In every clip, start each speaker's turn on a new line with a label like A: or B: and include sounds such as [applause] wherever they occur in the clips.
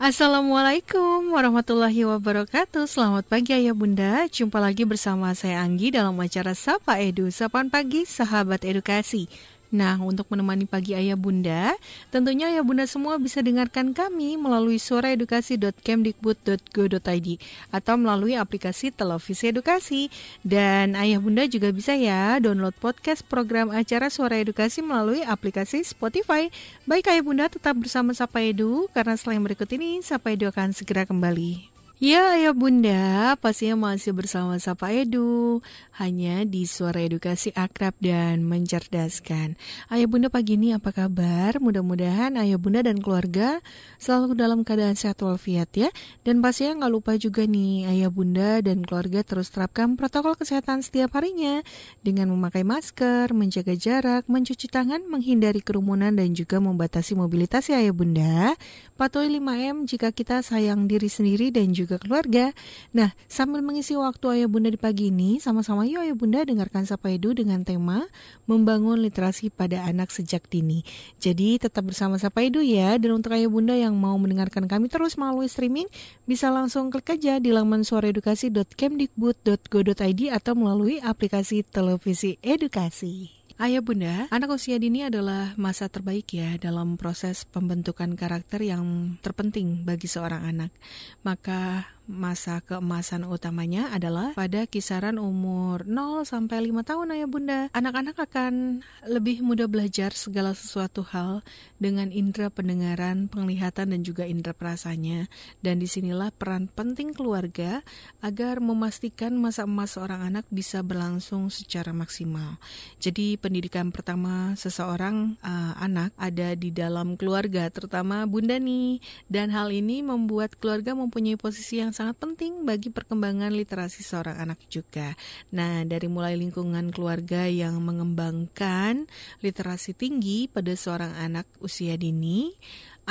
A: Assalamualaikum warahmatullahi wabarakatuh. Selamat pagi Ayah Bunda. Jumpa lagi bersama saya Anggi dalam acara Sapa Edu. Sapan Pagi Sahabat Edukasi Nah, untuk menemani pagi ayah bunda, tentunya ayah bunda semua bisa dengarkan kami melalui suaraedukasi.kemdikbud.go.id atau melalui aplikasi televisi edukasi. Dan ayah bunda juga bisa ya download podcast program acara Suara Edukasi melalui aplikasi Spotify. Baik ayah bunda tetap bersama Sapa Edu, karena selain berikut ini, Sapa Edu akan segera kembali. Ya, ayah bunda, pastinya masih bersama Sapa Edu, hanya di suara edukasi akrab dan mencerdaskan. Ayah bunda pagi ini apa kabar? Mudah-mudahan ayah bunda dan keluarga selalu dalam keadaan sehat walafiat ya. Dan pastinya nggak lupa juga nih, ayah bunda dan keluarga terus terapkan protokol kesehatan setiap harinya dengan memakai masker, menjaga jarak, mencuci tangan, menghindari kerumunan dan juga membatasi mobilitas ya ayah bunda. Patuhi 5M jika kita sayang diri sendiri dan juga keluarga. Nah, sambil mengisi waktu ayah bunda di pagi ini, sama-sama yuk ayah bunda dengarkan Sapa Edu dengan tema Membangun Literasi pada Anak Sejak Dini. Jadi tetap bersama Sapa Edu ya, dan untuk ayah bunda yang mau mendengarkan kami terus melalui streaming, bisa langsung klik aja di laman suaraedukasi.kemdikbud.go.id atau melalui aplikasi televisi edukasi. Ayah bunda, anak usia dini adalah masa terbaik ya dalam proses pembentukan karakter yang terpenting bagi seorang anak. Maka masa keemasan utamanya adalah pada kisaran umur 0 sampai 5 tahun ayah bunda. Anak-anak akan lebih mudah belajar segala sesuatu hal dengan indera pendengaran, penglihatan dan juga indera perasanya. Dan di sinilah peran penting keluarga agar memastikan masa emas seorang anak bisa berlangsung secara maksimal. Jadi pendidikan pertama seseorang uh, anak ada di dalam keluarga, terutama bunda nih. Dan hal ini membuat keluarga mempunyai posisi yang sangat penting bagi perkembangan literasi seorang anak juga. Nah, dari mulai lingkungan keluarga yang mengembangkan literasi tinggi pada seorang anak usia dini,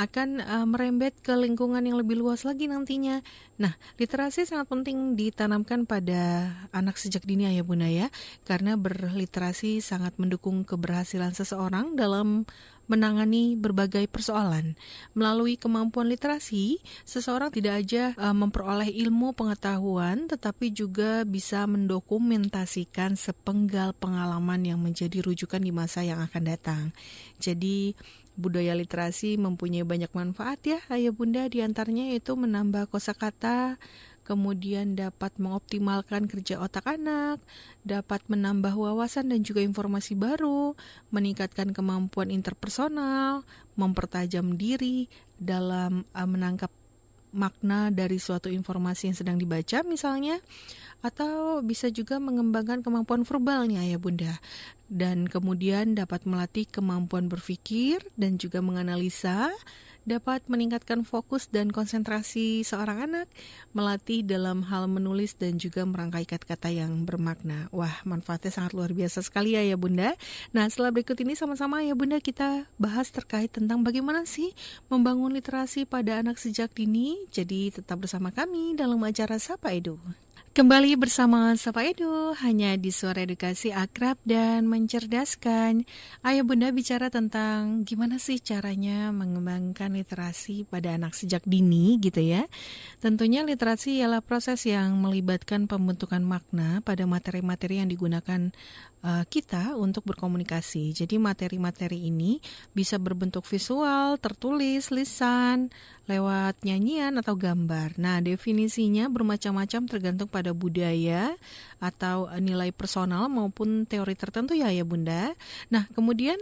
A: akan uh, merembet ke lingkungan yang lebih luas lagi nantinya. Nah, literasi sangat penting ditanamkan pada anak sejak dini ya Bunda ya, karena berliterasi sangat mendukung keberhasilan seseorang dalam menangani berbagai persoalan. Melalui kemampuan literasi, seseorang tidak aja uh, memperoleh ilmu pengetahuan, tetapi juga bisa mendokumentasikan sepenggal pengalaman yang menjadi rujukan di masa yang akan datang. Jadi, budaya literasi mempunyai banyak manfaat ya, ayah bunda. Di antaranya itu menambah kosakata, kemudian dapat mengoptimalkan kerja otak anak, dapat menambah wawasan dan juga informasi baru, meningkatkan kemampuan interpersonal, mempertajam diri dalam uh, menangkap makna dari suatu informasi yang sedang dibaca misalnya atau bisa juga mengembangkan kemampuan verbalnya ya Bunda. Dan kemudian dapat melatih kemampuan berpikir dan juga menganalisa dapat meningkatkan fokus dan konsentrasi seorang anak, melatih dalam hal menulis dan juga merangkai kata-kata yang bermakna. Wah, manfaatnya sangat luar biasa sekali ya ya Bunda. Nah, setelah berikut ini sama-sama ya Bunda kita bahas terkait tentang bagaimana sih membangun literasi pada anak sejak dini. Jadi tetap bersama kami dalam acara Sapa Edu. Kembali bersama Sapa Edu, hanya di Suara Edukasi Akrab dan Mencerdaskan. Ayah Bunda bicara tentang gimana sih caranya mengembangkan literasi pada anak sejak dini gitu ya. Tentunya literasi ialah proses yang melibatkan pembentukan makna pada materi-materi yang digunakan uh, kita untuk berkomunikasi. Jadi materi-materi ini bisa berbentuk visual, tertulis, lisan, lewat nyanyian atau gambar. Nah, definisinya bermacam-macam tergantung pada budaya atau nilai personal maupun teori tertentu ya ya Bunda. Nah, kemudian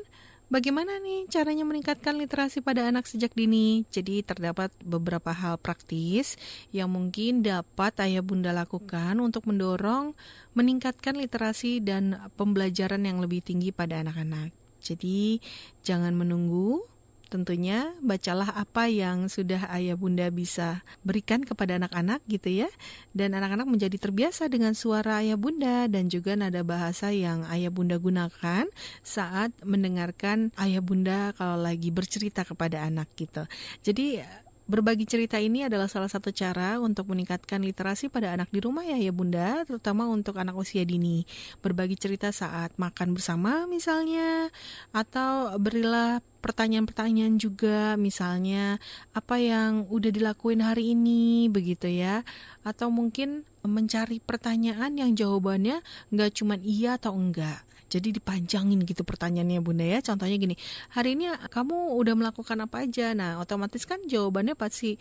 A: Bagaimana nih caranya meningkatkan literasi pada anak sejak dini? Jadi terdapat beberapa hal praktis yang mungkin dapat ayah bunda lakukan untuk mendorong meningkatkan literasi dan pembelajaran yang lebih tinggi pada anak-anak. Jadi jangan menunggu tentunya bacalah apa yang sudah ayah bunda bisa berikan kepada anak-anak gitu ya. Dan anak-anak menjadi terbiasa dengan suara ayah bunda dan juga nada bahasa yang ayah bunda gunakan saat mendengarkan ayah bunda kalau lagi bercerita kepada anak gitu. Jadi berbagi cerita ini adalah salah satu cara untuk meningkatkan literasi pada anak di rumah ya ya Bunda, terutama untuk anak usia dini. Berbagi cerita saat makan bersama misalnya atau berilah pertanyaan-pertanyaan juga misalnya apa yang udah dilakuin hari ini begitu ya atau mungkin mencari pertanyaan yang jawabannya nggak cuma iya atau enggak jadi dipanjangin gitu pertanyaannya Bunda ya. Contohnya gini, hari ini kamu udah melakukan apa aja? Nah, otomatis kan jawabannya pasti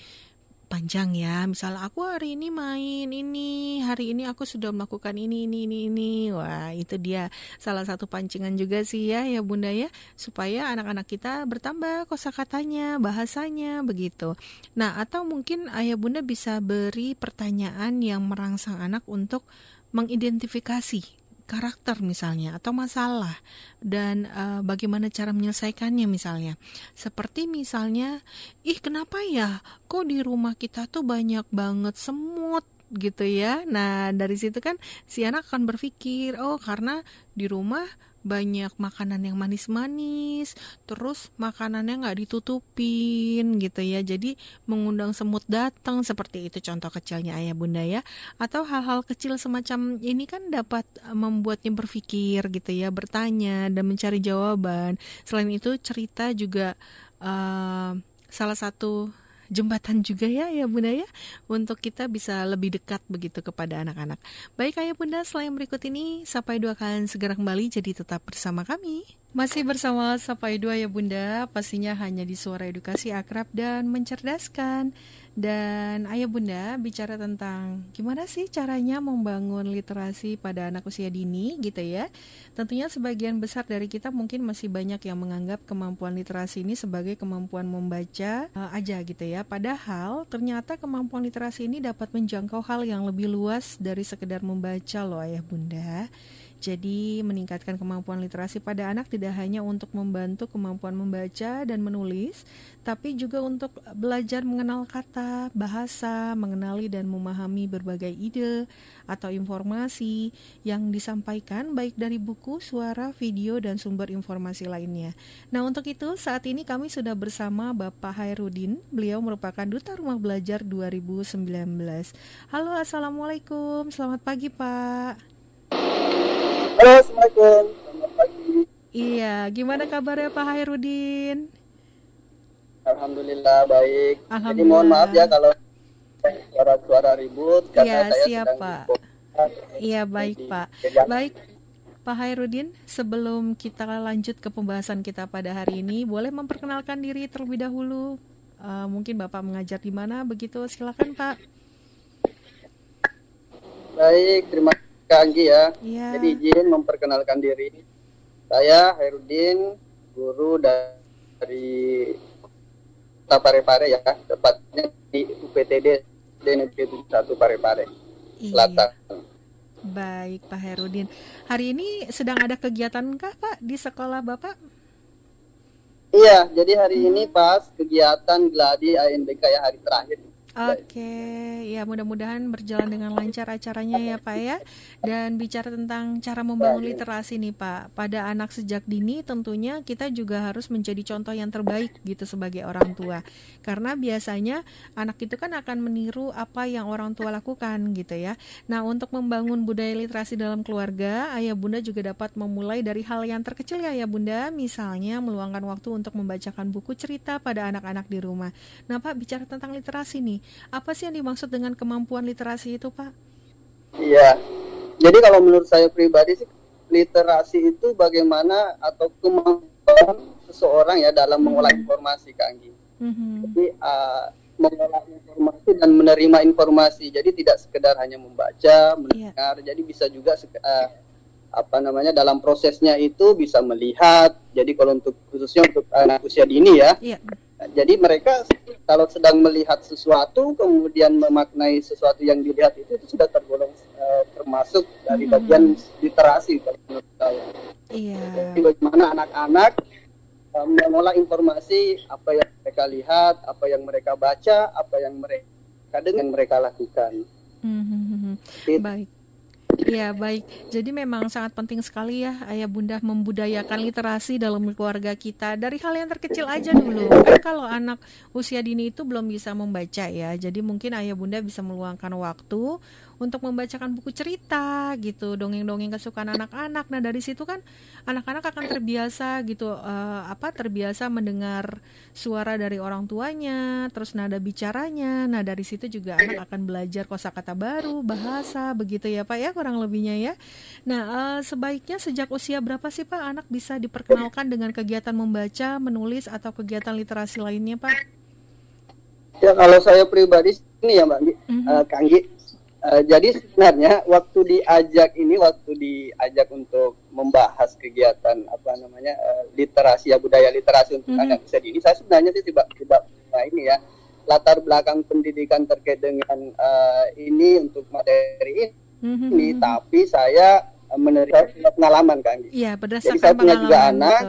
A: panjang ya. Misalnya aku hari ini main ini, hari ini aku sudah melakukan ini ini ini ini. Wah, itu dia salah satu pancingan juga sih ya ya Bunda ya, supaya anak-anak kita bertambah kosakatanya, bahasanya begitu. Nah, atau mungkin Ayah Bunda bisa beri pertanyaan yang merangsang anak untuk mengidentifikasi karakter misalnya atau masalah dan uh, bagaimana cara menyelesaikannya misalnya. Seperti misalnya, ih kenapa ya kok di rumah kita tuh banyak banget semut gitu ya. Nah, dari situ kan si anak akan berpikir, oh karena di rumah banyak makanan yang manis-manis, terus makanannya nggak ditutupin gitu ya. Jadi mengundang semut datang seperti itu contoh kecilnya ayah bunda ya. Atau hal-hal kecil semacam ini kan dapat eh, membuatnya berpikir gitu ya, bertanya dan mencari jawaban. Selain itu cerita juga uh, salah satu jembatan juga ya ya Bunda ya untuk kita bisa lebih dekat begitu kepada anak-anak. Baik Ayah Bunda, selain berikut ini Sapai Dua akan segera kembali jadi tetap bersama kami. Masih bersama Sapai Dua ya Bunda, pastinya hanya di suara edukasi akrab dan mencerdaskan. Dan ayah bunda bicara tentang gimana sih caranya membangun literasi pada anak usia dini gitu ya. Tentunya sebagian besar dari kita mungkin masih banyak yang menganggap kemampuan literasi ini sebagai kemampuan membaca uh, aja gitu ya. Padahal ternyata kemampuan literasi ini dapat menjangkau hal yang lebih luas dari sekedar membaca loh ayah bunda. Jadi, meningkatkan kemampuan literasi pada anak tidak hanya untuk membantu kemampuan membaca dan menulis, tapi juga untuk belajar mengenal kata, bahasa, mengenali dan memahami berbagai ide atau informasi yang disampaikan baik dari buku, suara, video, dan sumber informasi lainnya. Nah, untuk itu saat ini kami sudah bersama Bapak Hairudin. Beliau merupakan Duta Rumah Belajar 2019. Halo, Assalamualaikum. Selamat pagi, Pak.
B: Halo, Assalamualaikum. Selamat pagi.
A: Iya, gimana kabarnya Pak Hairudin?
B: Alhamdulillah baik.
A: Alhamdulillah.
B: Jadi mohon maaf ya kalau suara-suara ribut
A: karena ya, saya siap, sedang Pak. Iya, baik, Pak. Baik. Pak Hairudin, sebelum kita lanjut ke pembahasan kita pada hari ini, boleh memperkenalkan diri terlebih dahulu. Uh, mungkin Bapak mengajar di mana begitu, silakan Pak.
B: Baik, terima kasih Kak Anggi ya. ya. Jadi izin memperkenalkan diri. Saya Hairudin, guru dari Kota Parepare ya, tepatnya di UPTD DNP 1 Parepare, iya. Selatan.
A: Baik Pak Herudin. Hari ini sedang ada kegiatan kah Pak di sekolah Bapak?
B: Iya, jadi hari ini pas kegiatan gladi ANBK ya hari terakhir
A: Oke, ya mudah-mudahan berjalan dengan lancar acaranya ya Pak ya. Dan bicara tentang cara membangun literasi nih Pak, pada anak sejak dini tentunya kita juga harus menjadi contoh yang terbaik gitu sebagai orang tua. Karena biasanya anak itu kan akan meniru apa yang orang tua lakukan gitu ya. Nah untuk membangun budaya literasi dalam keluarga, ayah bunda juga dapat memulai dari hal yang terkecil ya ayah bunda, misalnya meluangkan waktu untuk membacakan buku cerita pada anak-anak di rumah. Nah Pak bicara tentang literasi nih apa sih yang dimaksud dengan kemampuan literasi itu, Pak?
B: Iya. Jadi kalau menurut saya pribadi sih literasi itu bagaimana atau kemampuan seseorang ya dalam mengolah hmm. informasi, Kang Mm-hmm. Jadi uh, mengolah informasi dan menerima informasi. Jadi tidak sekedar hanya membaca, mendengar. Yeah. Jadi bisa juga uh, apa namanya dalam prosesnya itu bisa melihat. Jadi kalau untuk khususnya untuk anak usia dini ya. Yeah jadi mereka kalau sedang melihat sesuatu kemudian memaknai sesuatu yang dilihat itu, itu sudah tergolong uh, termasuk dari hmm. bagian literasi kalau menurut saya. Iya. Jadi bagaimana anak-anak uh, mengolah informasi apa yang mereka lihat, apa yang mereka baca, apa yang mereka dengar mereka lakukan.
A: Hmm. Baik. Iya baik. Jadi memang sangat penting sekali ya ayah bunda membudayakan literasi dalam keluarga kita dari hal yang terkecil aja dulu. Kan kalau anak usia dini itu belum bisa membaca ya. Jadi mungkin ayah bunda bisa meluangkan waktu untuk membacakan buku cerita gitu, dongeng-dongeng kesukaan anak-anak. Nah dari situ kan anak-anak akan terbiasa gitu, uh, apa terbiasa mendengar suara dari orang tuanya, terus nada bicaranya. Nah dari situ juga anak akan belajar kosakata baru, bahasa, begitu ya Pak ya kurang lebihnya ya. Nah uh, sebaiknya sejak usia berapa sih Pak anak bisa diperkenalkan dengan kegiatan membaca, menulis atau kegiatan literasi lainnya Pak?
B: Ya kalau saya pribadi ini ya Mbak, mm -hmm. uh, Kanggi, Uh, jadi sebenarnya waktu diajak ini waktu diajak untuk membahas kegiatan apa namanya uh, literasi ya budaya literasi untuk mm -hmm. anak usia dini saya sebenarnya sih tiba tiba nah ini ya latar belakang pendidikan terkait dengan uh, ini untuk materi ini mm -hmm. tapi saya uh, menerima pengalaman kan
A: Iya
B: berdasarkan jadi saya punya juga anak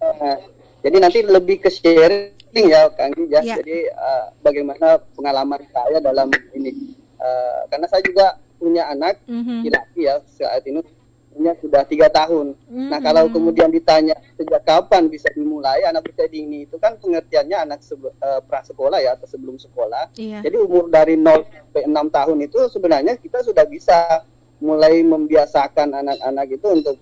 B: uh, jadi nanti lebih ke sharing ya Kang ya. ya. Jadi uh, bagaimana pengalaman saya dalam ini uh, karena saya juga punya anak mm-hmm. laki ya saat ini punya sudah tiga tahun. Mm-hmm. Nah kalau kemudian ditanya sejak kapan bisa dimulai anak usia dini itu kan pengertiannya anak sebe- uh, prasekolah ya atau sebelum sekolah. Yeah. Jadi umur dari 0 sampai 6 tahun itu sebenarnya kita sudah bisa mulai membiasakan anak-anak itu untuk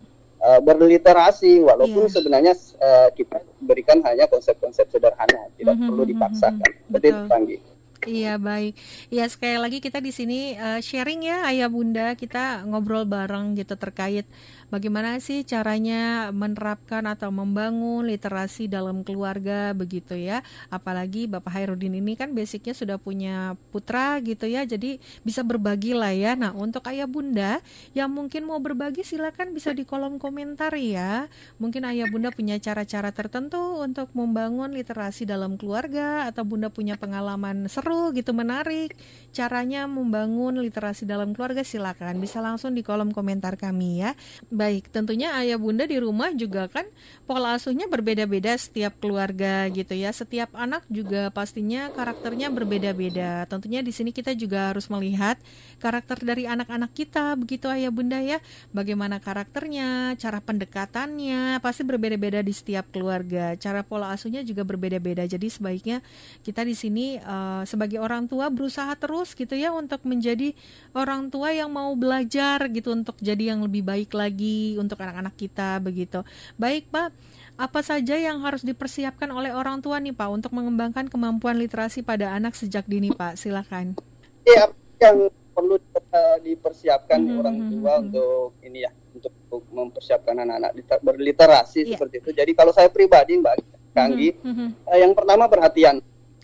B: uh, berliterasi walaupun yeah. sebenarnya uh, kita berikan hanya konsep-konsep sederhana tidak mm-hmm. perlu dipaksakan. Betul. Betul.
A: Iya baik. Ya sekali lagi kita di sini uh, sharing ya ayah bunda kita ngobrol bareng gitu terkait bagaimana sih caranya menerapkan atau membangun literasi dalam keluarga begitu ya. Apalagi Bapak Hairudin ini kan basicnya sudah punya putra gitu ya, jadi bisa berbagi lah ya. Nah untuk ayah bunda yang mungkin mau berbagi silakan bisa di kolom komentar ya. Mungkin ayah bunda punya cara-cara tertentu untuk membangun literasi dalam keluarga atau bunda punya pengalaman seru gitu menarik caranya membangun literasi dalam keluarga silakan bisa langsung di kolom komentar kami ya Baik, tentunya ayah bunda di rumah juga kan pola asuhnya berbeda-beda setiap keluarga gitu ya. Setiap anak juga pastinya karakternya berbeda-beda. Tentunya di sini kita juga harus melihat karakter dari anak-anak kita begitu ayah bunda ya. Bagaimana karakternya, cara pendekatannya pasti berbeda-beda di setiap keluarga. Cara pola asuhnya juga berbeda-beda. Jadi sebaiknya kita di sini uh, sebagai orang tua berusaha terus gitu ya untuk menjadi orang tua yang mau belajar gitu untuk jadi yang lebih baik lagi untuk anak-anak kita begitu. Baik Pak, apa saja yang harus dipersiapkan oleh orang tua nih Pak untuk mengembangkan kemampuan literasi pada anak sejak dini Pak? Silakan.
B: Ya, yang perlu uh, dipersiapkan mm -hmm. orang hmm, tua hmm. untuk ini ya, untuk, mempersiapkan anak-anak berliterasi yeah. seperti itu. Jadi kalau saya pribadi Mbak Kanggi, mm -hmm. uh, yang pertama perhatian.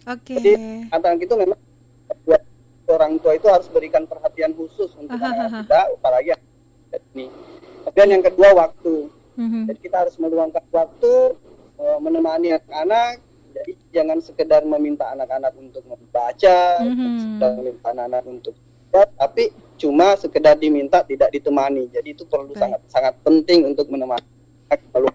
A: Oke. Okay.
B: Jadi anak itu memang orang tua itu harus berikan perhatian khusus untuk anak kita, apalagi ini dan yang kedua waktu. Mm-hmm. Jadi kita harus meluangkan waktu uh, menemani anak-anak. Jadi jangan sekedar meminta anak-anak untuk membaca, mm-hmm. meminta anak-anak untuk tapi cuma sekedar diminta tidak ditemani. Jadi itu perlu sangat sangat penting untuk menemani. Kalau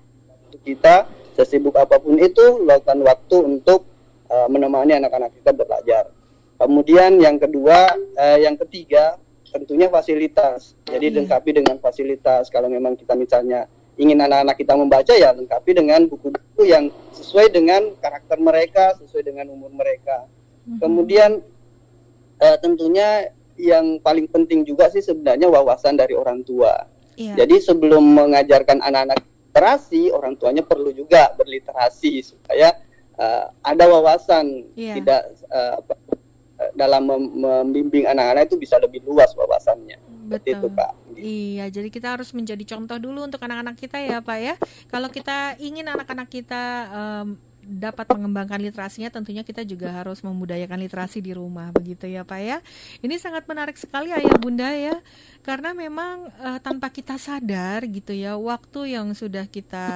B: untuk kita sesibuk apa pun itu lakukan waktu untuk uh, menemani anak-anak kita belajar. Kemudian yang kedua, uh, yang ketiga tentunya fasilitas. Jadi yeah. lengkapi dengan fasilitas. Kalau memang kita misalnya ingin anak-anak kita membaca ya lengkapi dengan buku-buku yang sesuai dengan karakter mereka, sesuai dengan umur mereka. Mm-hmm. Kemudian uh, tentunya yang paling penting juga sih sebenarnya wawasan dari orang tua. Yeah. Jadi sebelum mengajarkan anak-anak literasi, orang tuanya perlu juga berliterasi supaya uh, ada wawasan, yeah. tidak uh, dalam membimbing anak-anak itu bisa lebih luas wawasannya. Betul. itu, Pak.
A: Iya, jadi kita harus menjadi contoh dulu untuk anak-anak kita ya, Pak ya. Kalau kita ingin anak-anak kita um, dapat mengembangkan literasinya tentunya kita juga harus membudayakan literasi di rumah begitu ya Pak ya. Ini sangat menarik sekali Ayah Bunda ya. Karena memang uh, tanpa kita sadar gitu ya, waktu yang sudah kita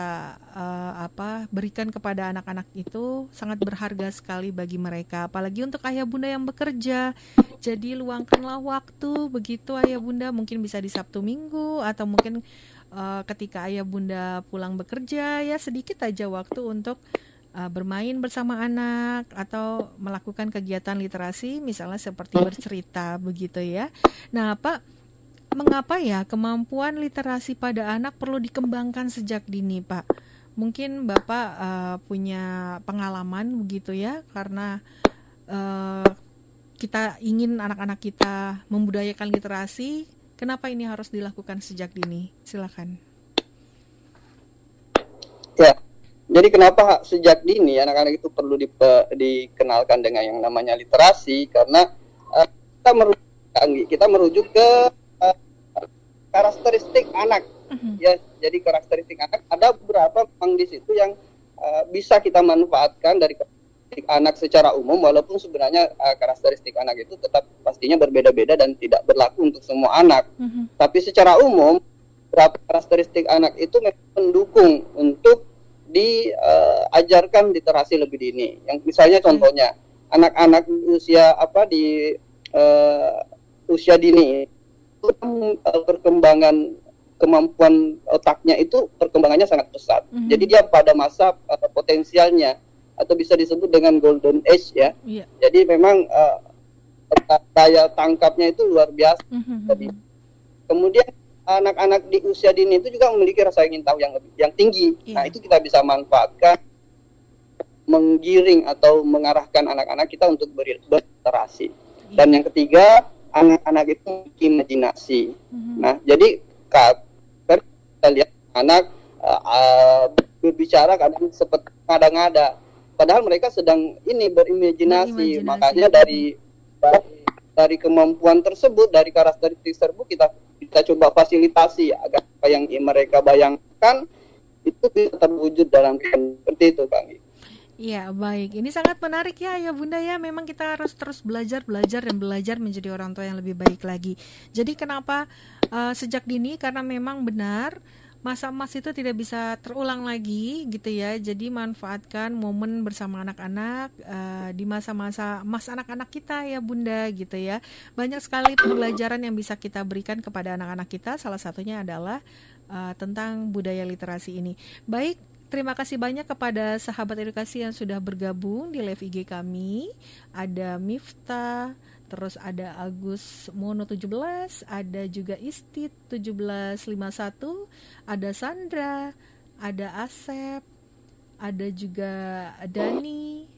A: uh, apa berikan kepada anak-anak itu sangat berharga sekali bagi mereka apalagi untuk Ayah Bunda yang bekerja. Jadi luangkanlah waktu begitu Ayah Bunda mungkin bisa di Sabtu Minggu atau mungkin uh, ketika Ayah Bunda pulang bekerja ya sedikit aja waktu untuk uh, bermain bersama anak atau melakukan kegiatan literasi misalnya seperti bercerita begitu ya. Nah, Pak mengapa ya kemampuan literasi pada anak perlu dikembangkan sejak dini, Pak? Mungkin Bapak uh, punya pengalaman begitu ya, karena uh, kita ingin anak-anak kita membudayakan literasi. Kenapa ini harus dilakukan sejak dini? Silakan.
B: Ya, jadi kenapa sejak dini anak-anak itu perlu di, dikenalkan dengan yang namanya literasi? Karena uh, kita merujuk kita merujuk ke uh, karakteristik anak hmm Ya, jadi karakteristik anak ada beberapa memang di situ yang uh, bisa kita manfaatkan dari karakteristik anak secara umum walaupun sebenarnya uh, karakteristik anak itu tetap pastinya berbeda-beda dan tidak berlaku untuk semua anak. Mm-hmm. Tapi secara umum beberapa karakteristik anak itu mendukung untuk diajarkan uh, literasi lebih dini. Yang misalnya mm-hmm. contohnya anak-anak usia apa di uh, usia dini itu perkembangan kemampuan otaknya itu perkembangannya sangat pesat. Mm -hmm. Jadi dia pada masa uh, potensialnya atau bisa disebut dengan golden age ya. Yeah. Jadi memang uh, daya tangkapnya itu luar biasa. Mm -hmm. Jadi kemudian anak-anak di usia dini itu juga memiliki rasa ingin tahu yang lebih yang tinggi. Yeah. Nah itu kita bisa manfaatkan menggiring atau mengarahkan anak-anak kita untuk berliterasi. Yeah. Dan yang ketiga anak-anak itu imajinasi. Mm -hmm. Nah jadi kita lihat anak uh, berbicara kadang seperti ngada-ngada padahal mereka sedang ini berimajinasi, makanya dari dari kemampuan tersebut dari karakteristik tersebut kita kita coba fasilitasi agar apa yang mereka bayangkan itu bisa terwujud dalam seperti itu Kang.
A: Iya baik, ini sangat menarik ya ya Bunda ya. Memang kita harus terus belajar, belajar dan belajar menjadi orang tua yang lebih baik lagi. Jadi kenapa uh, sejak dini? Karena memang benar masa emas itu tidak bisa terulang lagi gitu ya. Jadi manfaatkan momen bersama anak-anak uh, di masa-masa emas anak-anak kita ya Bunda gitu ya. Banyak sekali pembelajaran yang bisa kita berikan kepada anak-anak kita. Salah satunya adalah uh, tentang budaya literasi ini. Baik, Terima kasih banyak kepada sahabat edukasi yang sudah bergabung di live IG kami. Ada Mifta, terus ada Agus Mono 17, ada juga Istit 1751, ada Sandra, ada Asep, ada juga Dani,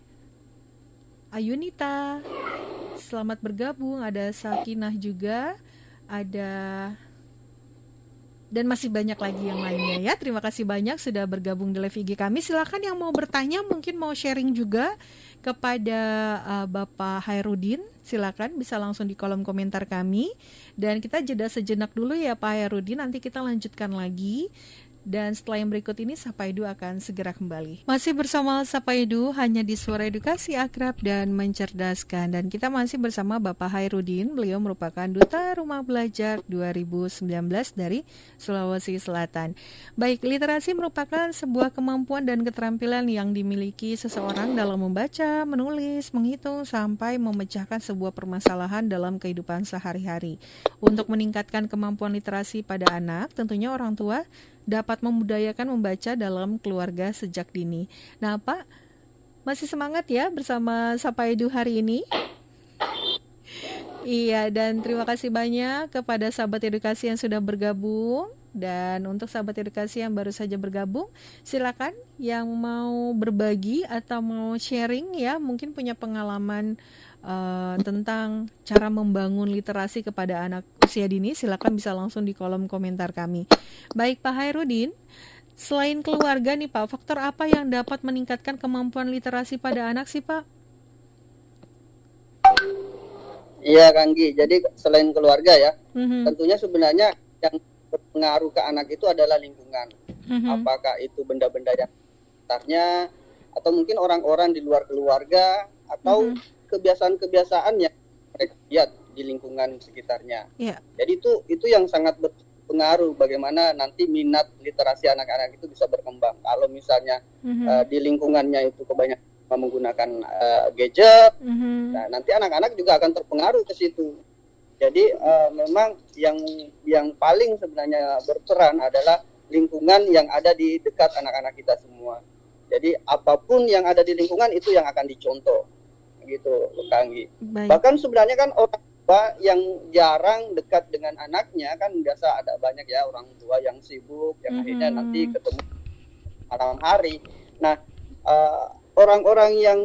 A: Ayunita. Selamat bergabung, ada Sakinah juga, ada dan masih banyak lagi yang lainnya ya. Terima kasih banyak sudah bergabung di live IG kami. Silakan yang mau bertanya, mungkin mau sharing juga kepada uh, Bapak Hairudin. Silakan bisa langsung di kolom komentar kami. Dan kita jeda sejenak dulu ya Pak Hairudin. Nanti kita lanjutkan lagi dan setelah yang berikut ini Sapa Edu akan segera kembali. Masih bersama Sapa Edu hanya di Suara Edukasi Akrab dan Mencerdaskan. Dan kita masih bersama Bapak Hairudin. Beliau merupakan Duta Rumah Belajar 2019 dari Sulawesi Selatan. Baik, literasi merupakan sebuah kemampuan dan keterampilan yang dimiliki seseorang dalam membaca, menulis, menghitung, sampai memecahkan sebuah permasalahan dalam kehidupan sehari-hari. Untuk meningkatkan kemampuan literasi pada anak, tentunya orang tua dapat memudayakan membaca dalam keluarga sejak dini. Nah, Pak, masih semangat ya bersama Sapa Edu hari ini? Iya, dan terima kasih banyak kepada sahabat edukasi yang sudah bergabung. Dan untuk sahabat edukasi yang baru saja bergabung, silakan yang mau berbagi atau mau sharing ya, mungkin punya pengalaman uh, tentang cara membangun literasi kepada anak usia dini, silakan bisa langsung di kolom komentar kami. Baik Pak Hairudin, selain keluarga nih Pak, faktor apa yang dapat meningkatkan kemampuan literasi pada anak sih Pak?
B: Iya Kanggi, jadi selain keluarga ya, mm-hmm. tentunya sebenarnya yang berpengaruh ke anak itu adalah lingkungan. Mm-hmm. Apakah itu benda-benda yang sekitarnya, atau mungkin orang-orang di luar keluarga, atau mm-hmm kebiasaan-kebiasaan yang mereka lihat di lingkungan sekitarnya. Yeah. Jadi itu itu yang sangat berpengaruh bagaimana nanti minat literasi anak-anak itu bisa berkembang. Kalau misalnya mm-hmm. uh, di lingkungannya itu kebanyakan menggunakan uh, gadget, mm-hmm. nah nanti anak-anak juga akan terpengaruh ke situ. Jadi uh, memang yang yang paling sebenarnya berperan adalah lingkungan yang ada di dekat anak-anak kita semua. Jadi apa pun yang ada di lingkungan itu yang akan dicontoh gitu Kanggi. Bahkan sebenarnya kan orang Pak yang jarang dekat dengan anaknya kan biasa ada banyak ya orang tua yang sibuk yang mm -hmm. akhirnya nanti ketemu malam hari. Nah uh, orang-orang yang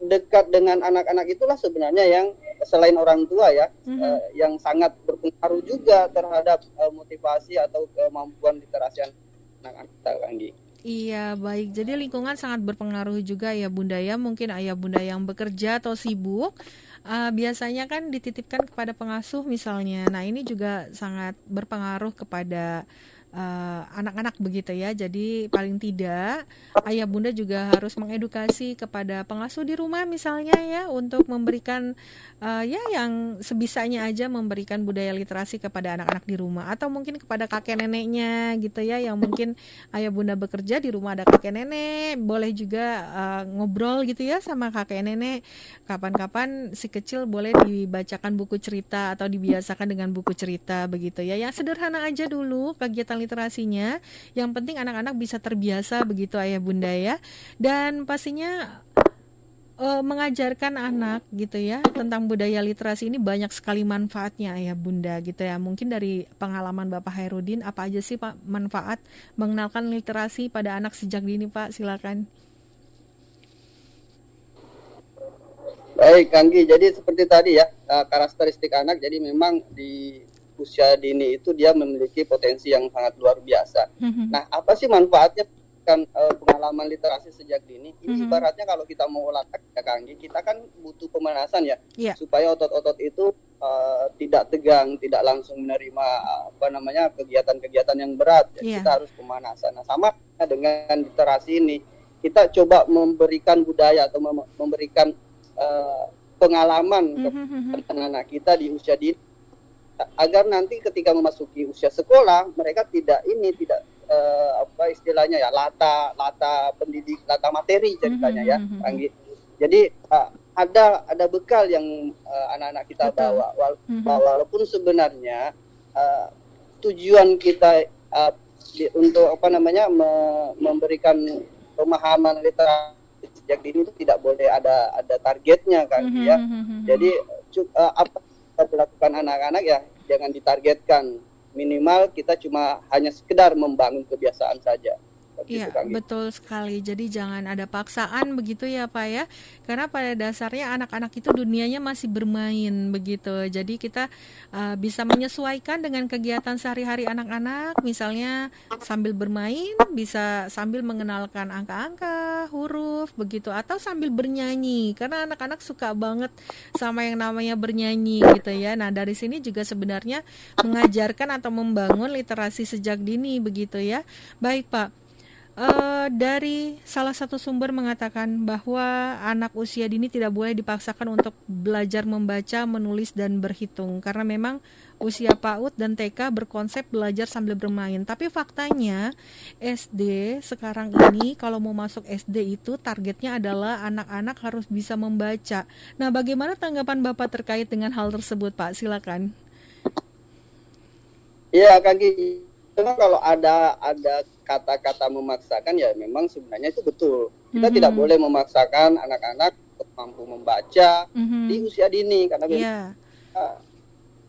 B: dekat dengan anak-anak itulah sebenarnya yang selain orang tua ya mm -hmm. uh, yang sangat berpengaruh juga terhadap uh, motivasi atau kemampuan literasi anak-anak kita
A: Iya baik, jadi lingkungan sangat berpengaruh juga ya Bunda ya. Mungkin ayah Bunda yang bekerja atau sibuk, uh, biasanya kan dititipkan kepada pengasuh misalnya. Nah ini juga sangat berpengaruh kepada anak-anak uh, begitu ya. Jadi paling tidak ayah bunda juga harus mengedukasi kepada pengasuh di rumah misalnya ya untuk memberikan uh, ya yang sebisanya aja memberikan budaya literasi kepada anak-anak di rumah. Atau mungkin kepada kakek neneknya gitu ya yang mungkin ayah bunda bekerja di rumah ada kakek nenek boleh juga uh, ngobrol gitu ya sama kakek nenek. Kapan-kapan si kecil boleh dibacakan buku cerita atau dibiasakan dengan buku cerita begitu ya. Yang sederhana aja dulu kegiatan literasinya. Yang penting anak-anak bisa terbiasa begitu ayah bunda ya. Dan pastinya uh, mengajarkan anak gitu ya tentang budaya literasi ini banyak sekali manfaatnya ayah bunda gitu ya mungkin dari pengalaman bapak Hairudin apa aja sih pak manfaat mengenalkan literasi pada anak sejak dini pak silakan
B: baik Kanggi jadi seperti tadi ya eh, karakteristik anak jadi memang di usia dini itu dia memiliki potensi yang sangat luar biasa. Mm-hmm. Nah, apa sih manfaatnya kan uh, pengalaman literasi sejak dini? Ini mm-hmm. ibaratnya kalau kita mau olahraga ya Kanggi, kita kan butuh pemanasan ya, yeah. supaya otot-otot itu uh, tidak tegang, tidak langsung menerima apa namanya kegiatan-kegiatan yang berat. Ya, yeah. Kita harus pemanasan. Nah, sama dengan literasi ini, kita coba memberikan budaya atau mem- memberikan uh, pengalaman mm-hmm. ke anak kita di usia dini agar nanti ketika memasuki usia sekolah mereka tidak ini tidak uh, apa istilahnya ya lata lata pendidik lata materi ceritanya ya mm -hmm. jadi uh, ada ada bekal yang uh, anak-anak kita Betul. bawa wala mm -hmm. walaupun sebenarnya uh, tujuan kita uh, di, untuk apa namanya me, memberikan pemahaman literasi sejak dini itu tidak boleh ada ada targetnya kan mm -hmm. ya jadi uh, apa dilakukan anak-anak ya jangan ditargetkan. Minimal kita cuma hanya sekedar membangun kebiasaan saja
A: Iya, betul sekali. Jadi jangan ada paksaan begitu ya, Pak ya. Karena pada dasarnya anak-anak itu dunianya masih bermain begitu. Jadi kita uh, bisa menyesuaikan dengan kegiatan sehari-hari anak-anak, misalnya sambil bermain, bisa sambil mengenalkan angka-angka, huruf begitu atau sambil bernyanyi. Karena anak-anak suka banget sama yang namanya bernyanyi gitu ya. Nah, dari sini juga sebenarnya mengajarkan atau membangun literasi sejak dini begitu ya. Baik, Pak uh, dari salah satu sumber mengatakan bahwa anak usia dini tidak boleh dipaksakan untuk belajar membaca, menulis dan berhitung karena memang usia PAUD dan TK berkonsep belajar sambil bermain. Tapi faktanya SD sekarang ini kalau mau masuk SD itu targetnya adalah anak-anak harus bisa membaca. Nah, bagaimana tanggapan Bapak terkait dengan hal tersebut, Pak? Silakan.
B: Iya, Kaki. Memang kalau ada ada kata-kata memaksakan ya memang sebenarnya itu betul. Kita mm-hmm. tidak boleh memaksakan anak-anak mampu membaca mm-hmm. di usia dini karena yeah. uh,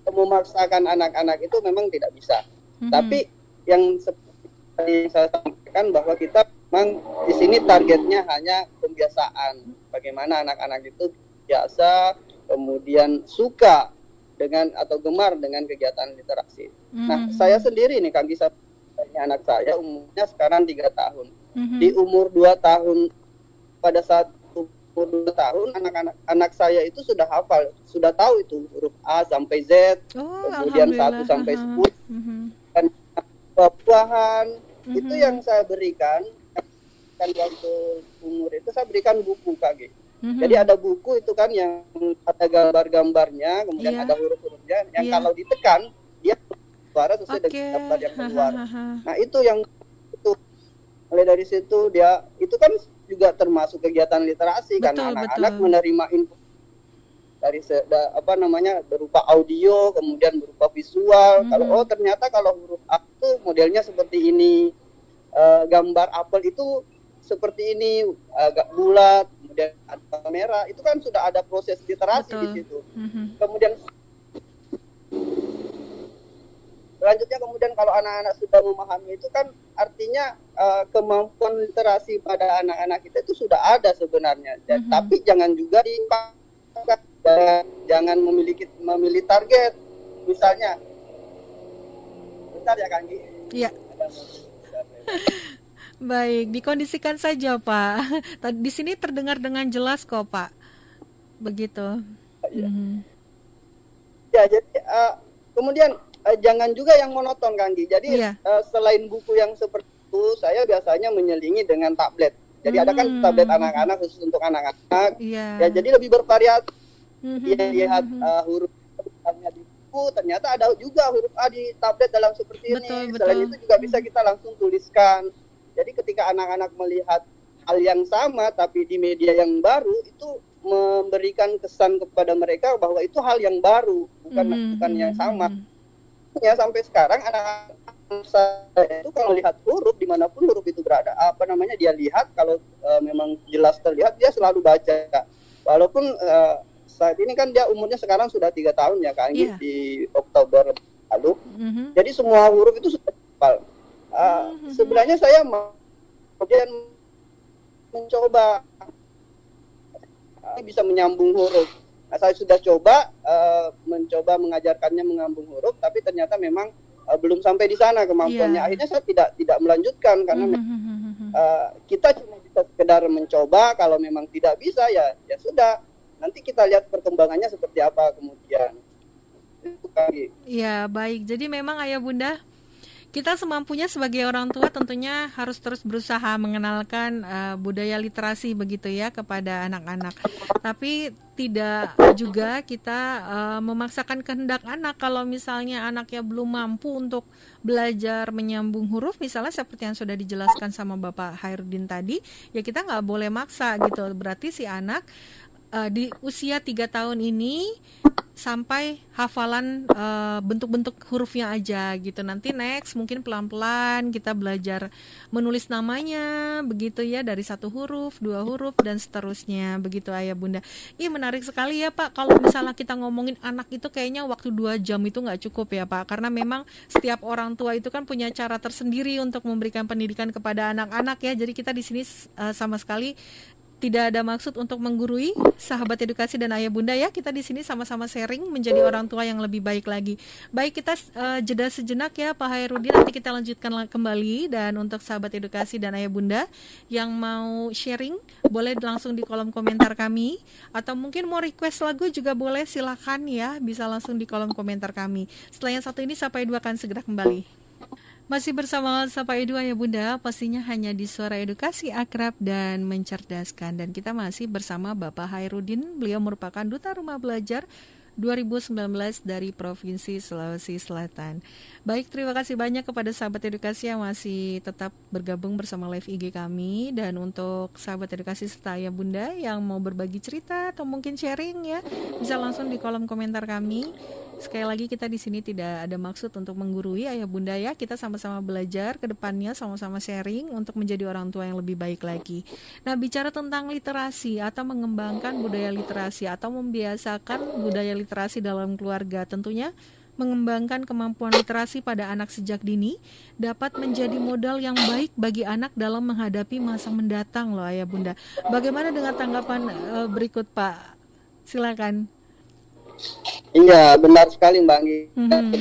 B: memaksakan anak-anak itu memang tidak bisa. Mm-hmm. Tapi yang seperti saya sampaikan bahwa kita memang di sini targetnya hanya pembiasaan. Bagaimana anak-anak itu biasa kemudian suka dengan atau gemar dengan kegiatan literasi. Mm-hmm. Nah, saya sendiri nih Kang Gisa ini anak saya umurnya sekarang tiga tahun. Mm-hmm. Di umur dua tahun pada saat umur dua tahun anak-anak anak saya itu sudah hafal, sudah tahu itu huruf A sampai Z, oh, kemudian satu sampai sepuluh mm-hmm. dan buah-buahan mm-hmm. itu yang saya berikan kan waktu umur itu saya berikan buku KG. Mm-hmm. Jadi ada buku itu kan yang ada gambar-gambarnya, kemudian yeah. ada huruf-hurufnya yang yeah. kalau ditekan dia suara sesuai okay. dengan daftar yang keluar. Nah itu yang itu mulai dari situ dia itu kan juga termasuk kegiatan literasi betul, karena anak-anak menerima info dari se, da, apa namanya berupa audio kemudian berupa visual. Hmm. Kalau oh ternyata kalau huruf A itu modelnya seperti ini, uh, gambar apel itu seperti ini agak bulat, kemudian ada merah itu kan sudah ada proses literasi Betul. di situ mm-hmm. kemudian selanjutnya kemudian kalau anak-anak sudah memahami itu kan artinya uh, kemampuan literasi pada anak-anak kita itu sudah ada sebenarnya Dan, mm-hmm. tapi jangan juga dipakai jangan memiliki memilih target misalnya bentar ya Kanggi
A: iya. [laughs] Baik, dikondisikan saja Pak. [laughs] Di sini terdengar dengan jelas kok Pak. Begitu.
B: Ya, mm -hmm. ya jadi uh, kemudian uh, jangan juga yang monoton Kanggi. Jadi. Iya. uh, selain buku yang seperti itu, saya biasanya menyelingi dengan tablet. Jadi hmm. ada kan hmm. tablet anak-anak khusus untuk anak-anak. Yeah. Ya jadi lebih bervariasi. Hmm. Dia lihat uh, huruf di buku, ternyata ada juga huruf A di tablet dalam seperti betul, ini. Betul. Selain itu juga bisa kita langsung tuliskan. Jadi ketika anak-anak melihat hal yang sama tapi di media yang baru itu memberikan kesan kepada mereka bahwa itu hal yang baru bukan hmm. bukan yang sama ya sampai sekarang anak-anak saya itu kalau lihat huruf di mana pun huruf itu berada apa namanya dia lihat kalau uh, memang jelas terlihat dia selalu baca walaupun uh, saat ini kan dia umurnya sekarang sudah tiga tahun ya kan yeah. di Oktober lalu mm-hmm. jadi semua huruf itu sudah hafal uh, mm-hmm. sebenarnya saya kemudian mencoba bisa menyambung huruf Nah, saya sudah coba uh, mencoba mengajarkannya menggabung huruf, tapi ternyata memang uh, belum sampai di sana kemampuannya. Yeah. Akhirnya saya tidak tidak melanjutkan karena mm-hmm. uh, kita cuma bisa sekedar mencoba. Kalau memang tidak bisa ya ya sudah. Nanti kita lihat perkembangannya seperti apa kemudian.
A: Iya baik. Jadi memang ayah bunda kita semampunya sebagai orang tua tentunya harus terus berusaha mengenalkan uh, budaya literasi begitu ya kepada anak-anak. Tapi tidak juga kita uh, memaksakan kehendak anak kalau misalnya anaknya belum mampu untuk belajar menyambung huruf misalnya seperti yang sudah dijelaskan sama Bapak Hairudin tadi ya kita nggak boleh maksa gitu berarti si anak uh, di usia tiga tahun ini sampai hafalan uh, bentuk-bentuk hurufnya aja gitu. Nanti next mungkin pelan-pelan kita belajar menulis namanya begitu ya dari satu huruf, dua huruf dan seterusnya begitu ayah bunda. Ih menarik sekali ya pak. Kalau misalnya kita ngomongin anak itu kayaknya waktu dua jam itu nggak cukup ya pak. Karena memang setiap orang tua itu kan punya cara tersendiri untuk memberikan pendidikan kepada anak-anak ya. Jadi kita di sini uh, sama sekali tidak ada maksud untuk menggurui sahabat edukasi dan ayah bunda ya. Kita di sini sama-sama sharing menjadi orang tua yang lebih baik lagi. Baik kita uh, jeda sejenak ya Pak Hairudin nanti kita lanjutkan kembali dan untuk sahabat edukasi dan ayah bunda yang mau sharing boleh langsung di kolom komentar kami atau mungkin mau request lagu juga boleh silakan ya bisa langsung di kolom komentar kami. Setelah yang satu ini sampai dua akan segera kembali. Masih bersama Sapa Edu ya Bunda, pastinya hanya di suara edukasi akrab dan mencerdaskan. Dan kita masih bersama Bapak Hairudin, beliau merupakan Duta Rumah Belajar 2019 dari Provinsi Sulawesi Selatan. Baik, terima kasih banyak kepada sahabat edukasi yang masih tetap bergabung bersama live IG kami dan untuk sahabat edukasi serta ayah bunda yang mau berbagi cerita atau mungkin sharing ya, bisa langsung di kolom komentar kami. Sekali lagi kita di sini tidak ada maksud untuk menggurui ayah bunda ya. Kita sama-sama belajar ke depannya, sama-sama sharing untuk menjadi orang tua yang lebih baik lagi. Nah, bicara tentang literasi atau mengembangkan budaya literasi atau membiasakan budaya literasi dalam keluarga, tentunya mengembangkan kemampuan literasi pada anak sejak dini dapat menjadi modal yang baik bagi anak dalam menghadapi masa mendatang loh ayah bunda. Bagaimana dengan tanggapan uh, berikut Pak? Silakan.
B: Iya benar sekali Mbak Anggi. Mm-hmm.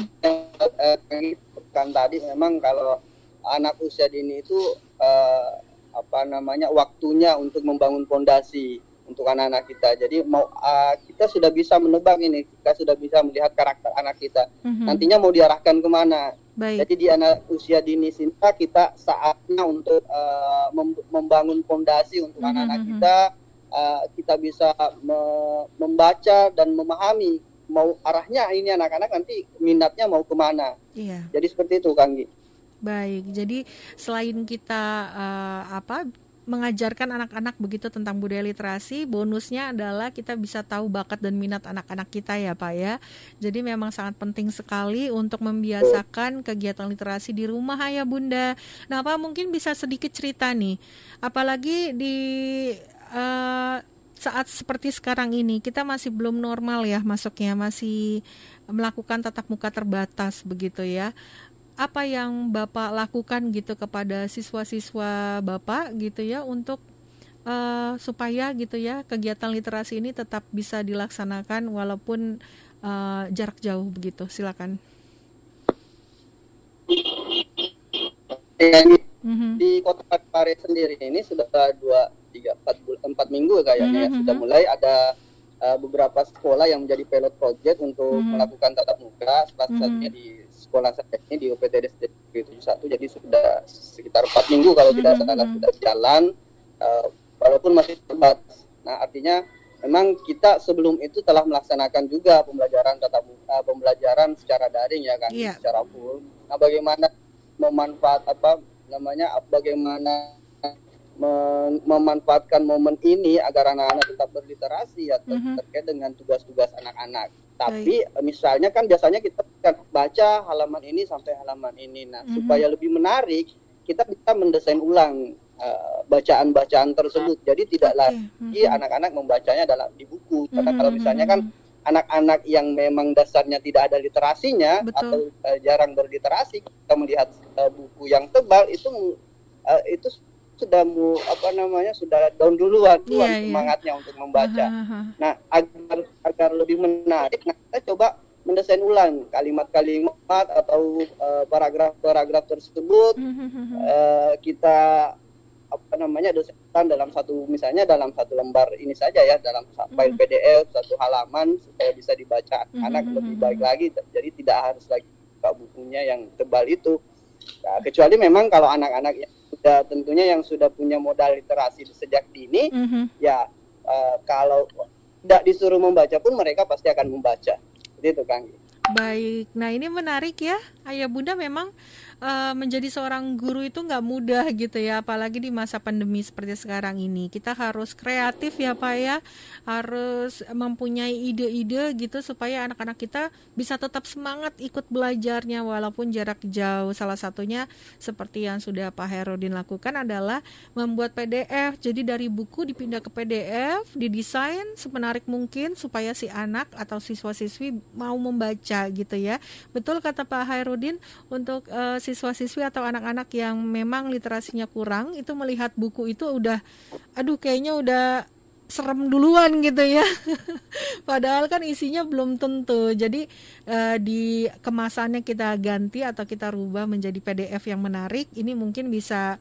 B: kan tadi memang kalau anak usia dini itu uh, apa namanya waktunya untuk membangun fondasi untuk anak-anak kita. Jadi mau uh, kita sudah bisa menebak ini, kita sudah bisa melihat karakter anak kita. Mm-hmm. Nantinya mau diarahkan ke mana? Baik. Jadi di anak usia dini Sinta kita saatnya untuk uh, membangun fondasi untuk mm-hmm. anak-anak kita uh, kita bisa me membaca dan memahami mau arahnya ini anak-anak nanti minatnya mau ke mana. Iya. Jadi seperti itu Kanggi.
A: Baik, jadi selain kita uh, apa mengajarkan anak-anak begitu tentang budaya literasi, bonusnya adalah kita bisa tahu bakat dan minat anak-anak kita ya Pak ya. Jadi memang sangat penting sekali untuk membiasakan kegiatan literasi di rumah ya Bunda. Nah Pak mungkin bisa sedikit cerita nih, apalagi di uh, saat seperti sekarang ini kita masih belum normal ya masuknya masih melakukan tatap muka terbatas begitu ya apa yang Bapak lakukan gitu kepada siswa-siswa Bapak gitu ya untuk uh, supaya gitu ya kegiatan literasi ini tetap bisa dilaksanakan walaupun uh, jarak jauh begitu. Silakan.
B: mm-hmm. di kota Pare sendiri ini sudah dua tiga empat empat minggu kayaknya mm-hmm. mhm, sudah mhm. mulai ada uh, beberapa sekolah yang menjadi pilot project untuk mm-hmm. melakukan tatap muka salah mm-hmm. satunya di sekolah saya ini di UPTD 71 jadi sudah sekitar empat minggu kalau tidak mm-hmm. salah sudah jalan uh, walaupun masih terbatas nah artinya memang kita sebelum itu telah melaksanakan juga pembelajaran tatap muka pembelajaran secara daring ya kan yeah. secara full nah bagaimana memanfaat apa namanya bagaimana memanfaatkan momen ini agar anak-anak tetap berliterasi ya ter mm-hmm. terkait dengan tugas-tugas anak-anak. Tapi Baik. misalnya kan biasanya kita kan baca halaman ini sampai halaman ini. Nah, mm-hmm. supaya lebih menarik, kita bisa mendesain ulang uh, bacaan-bacaan tersebut. Jadi tidak okay. lagi mm-hmm. anak-anak membacanya dalam di buku. Karena mm-hmm. kalau misalnya kan anak-anak yang memang dasarnya tidak ada literasinya Betul. atau uh, jarang berliterasi, kita melihat uh, buku yang tebal itu uh, itu sudah mu apa namanya sudah down duluan yeah, yeah. semangatnya untuk membaca. Uh, -huh. Nah agar agar lebih menarik, nah kita coba mendesain ulang kalimat-kalimat atau paragraf-paragraf uh, tersebut uh, -huh. uh, kita apa namanya dosentan dalam satu misalnya dalam satu lembar ini saja ya dalam file PDF satu halaman supaya bisa dibaca anak lebih baik lagi jadi tidak harus lagi buka bukunya yang tebal itu nah, kecuali memang kalau anak-anak yang sudah tentunya yang sudah punya modal literasi sejak dini mm -hmm. ya uh, kalau tidak disuruh membaca pun mereka pasti akan membaca itu Kang.
A: Baik, nah ini menarik ya, ayah bunda memang uh, menjadi seorang guru itu nggak mudah gitu ya, apalagi di masa pandemi seperti sekarang ini. Kita harus kreatif ya Pak ya, harus mempunyai ide-ide gitu supaya anak-anak kita bisa tetap semangat ikut belajarnya walaupun jarak jauh. Salah satunya seperti yang sudah Pak Herudin lakukan adalah membuat PDF. Jadi dari buku dipindah ke PDF, didesain semenarik mungkin supaya si anak atau siswa-siswi mau membaca gitu ya. Betul kata Pak Hairudin untuk uh, siswa-siswi atau anak-anak yang memang literasinya kurang itu melihat buku itu udah aduh kayaknya udah serem duluan gitu ya. [laughs] Padahal kan isinya belum tentu. Jadi uh, di kemasannya kita ganti atau kita rubah menjadi PDF yang menarik. Ini mungkin bisa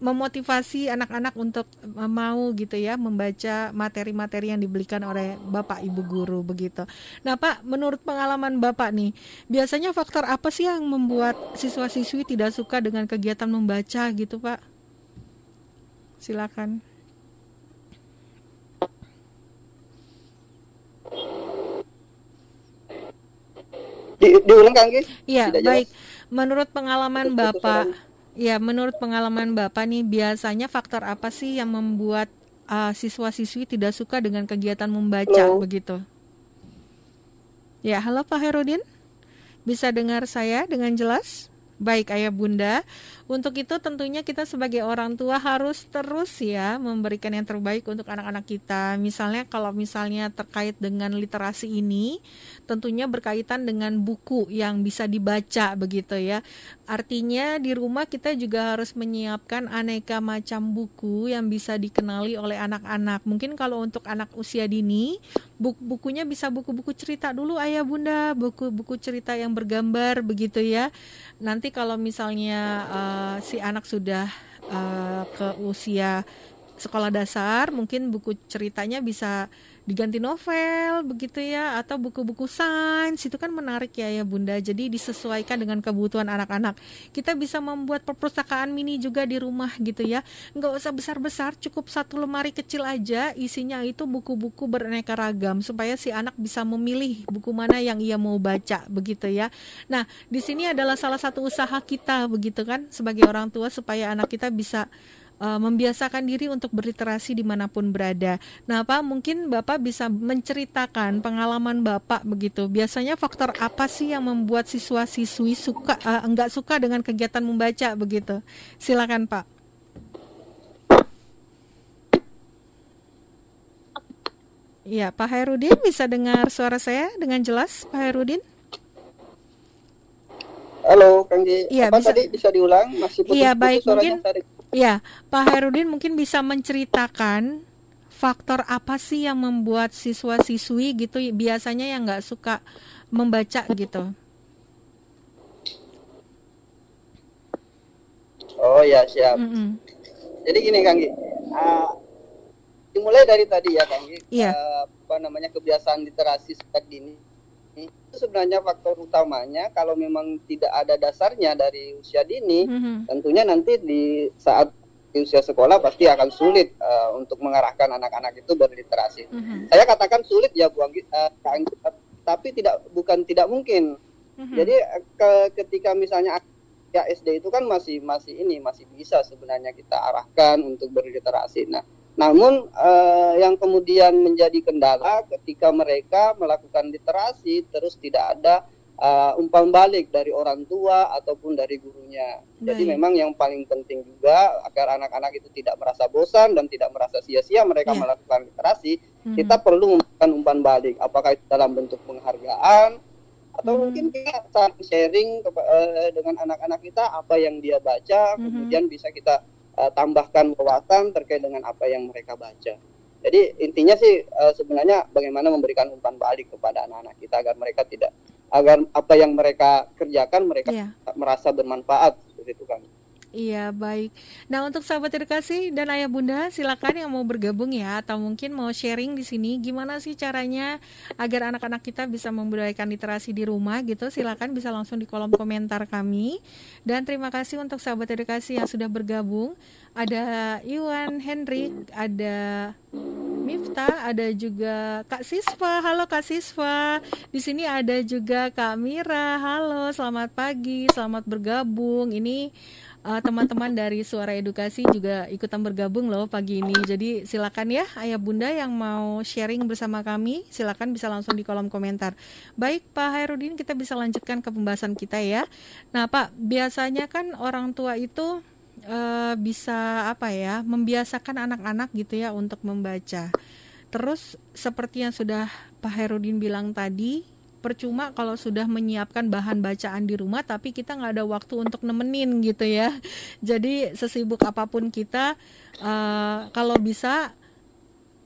A: memotivasi anak-anak untuk mau gitu ya membaca materi-materi yang diberikan oleh Bapak Ibu guru begitu. Nah, Pak, menurut pengalaman Bapak nih, biasanya faktor apa sih yang membuat siswa-siswi tidak suka dengan kegiatan membaca gitu, Pak? Silakan.
B: Di, diulang Kang
A: Iya, baik. Menurut pengalaman Bapak Ya, menurut pengalaman Bapak nih, biasanya faktor apa sih yang membuat uh, siswa-siswi tidak suka dengan kegiatan membaca halo. begitu? Ya, halo Pak Herudin. Bisa dengar saya dengan jelas? Baik ayah bunda, untuk itu tentunya kita sebagai orang tua harus terus ya memberikan yang terbaik untuk anak-anak kita. Misalnya kalau misalnya terkait dengan literasi ini, tentunya berkaitan dengan buku yang bisa dibaca begitu ya. Artinya di rumah kita juga harus menyiapkan aneka macam buku yang bisa dikenali oleh anak-anak. Mungkin kalau untuk anak usia dini, buku-bukunya bisa buku-buku cerita dulu ayah bunda, buku-buku cerita yang bergambar begitu ya. Nanti kalau misalnya uh, si anak sudah uh, ke usia sekolah dasar mungkin buku ceritanya bisa diganti novel begitu ya atau buku-buku sains itu kan menarik ya ya bunda. Jadi disesuaikan dengan kebutuhan anak-anak. Kita bisa membuat perpustakaan mini juga di rumah gitu ya. Nggak usah besar-besar cukup satu lemari kecil aja isinya itu buku-buku beraneka ragam supaya si anak bisa memilih buku mana yang ia mau baca begitu ya. Nah di sini adalah salah satu usaha kita begitu kan sebagai orang tua supaya anak kita bisa uh, membiasakan diri untuk berliterasi di mana pun berada. Nah, Pak, mungkin Bapak bisa menceritakan pengalaman Bapak begitu. Biasanya faktor apa sih yang membuat siswa-siswi suka uh, enggak suka dengan kegiatan membaca begitu? Silakan, Pak. Ya, Pak Hairudin bisa dengar suara saya dengan jelas, Pak Hairudin?
B: Halo, Kang Ji. Iya, bisa. tadi bisa diulang? Masih putus,
A: Iya, baik. Mungkin Iya, Pak Herudin mungkin bisa menceritakan faktor apa sih yang membuat siswa-siswi gitu biasanya yang nggak suka membaca gitu?
B: Oh ya siap. Mm -hmm. Jadi gini Kang Gi, uh, dimulai dari tadi ya Kang Gi, yeah. uh, apa namanya kebiasaan literasi sejak dini itu sebenarnya faktor utamanya kalau memang tidak ada dasarnya dari usia dini, mm-hmm. tentunya nanti di saat di usia sekolah pasti akan sulit uh, untuk mengarahkan anak-anak itu berliterasi. Mm-hmm. Saya katakan sulit ya Bu Anggi, uh, tapi tidak bukan tidak mungkin. Mm-hmm. Jadi ke, ketika misalnya ya SD itu kan masih masih ini masih bisa sebenarnya kita arahkan untuk berliterasi. Nah, namun uh, yang kemudian menjadi kendala ketika mereka melakukan literasi terus tidak ada uh, umpan balik dari orang tua ataupun dari gurunya. Baik. Jadi memang yang paling penting juga agar anak-anak itu tidak merasa bosan dan tidak merasa sia-sia mereka yeah. melakukan literasi, hmm. kita perlu memberikan umpan balik. Apakah itu dalam bentuk penghargaan atau hmm. mungkin kita sharing uh, dengan anak-anak kita apa yang dia baca, hmm. kemudian bisa kita uh, tambahkan wawasan terkait dengan apa yang mereka baca. Jadi intinya sih uh, sebenarnya bagaimana memberikan umpan balik kepada anak-anak kita agar mereka tidak agar apa yang mereka kerjakan mereka yeah. merasa bermanfaat seperti itu kan.
A: Iya baik. Nah untuk sahabat edukasi dan ayah bunda silakan yang mau bergabung ya atau mungkin mau sharing di sini gimana sih caranya agar anak-anak kita bisa membudayakan literasi di rumah gitu. Silakan bisa langsung di kolom komentar kami. Dan terima kasih untuk sahabat edukasi yang sudah bergabung. Ada Iwan Hendrik ada Mifta ada juga Kak Siswa. Halo Kak Siswa. Di sini ada juga Kak Mira. Halo selamat pagi selamat bergabung. Ini uh, teman-teman dari Suara Edukasi juga ikutan bergabung loh pagi ini. Jadi silakan ya ayah bunda yang mau sharing bersama kami, silakan bisa langsung di kolom komentar. Baik Pak Hairudin, kita bisa lanjutkan ke pembahasan kita ya. Nah Pak, biasanya kan orang tua itu uh, bisa apa ya, membiasakan anak-anak gitu ya untuk membaca. Terus seperti yang sudah Pak Herudin bilang tadi, percuma kalau sudah menyiapkan bahan bacaan di rumah tapi kita nggak ada waktu untuk nemenin gitu ya. [laughs] Jadi sesibuk apa pun kita uh, kalau bisa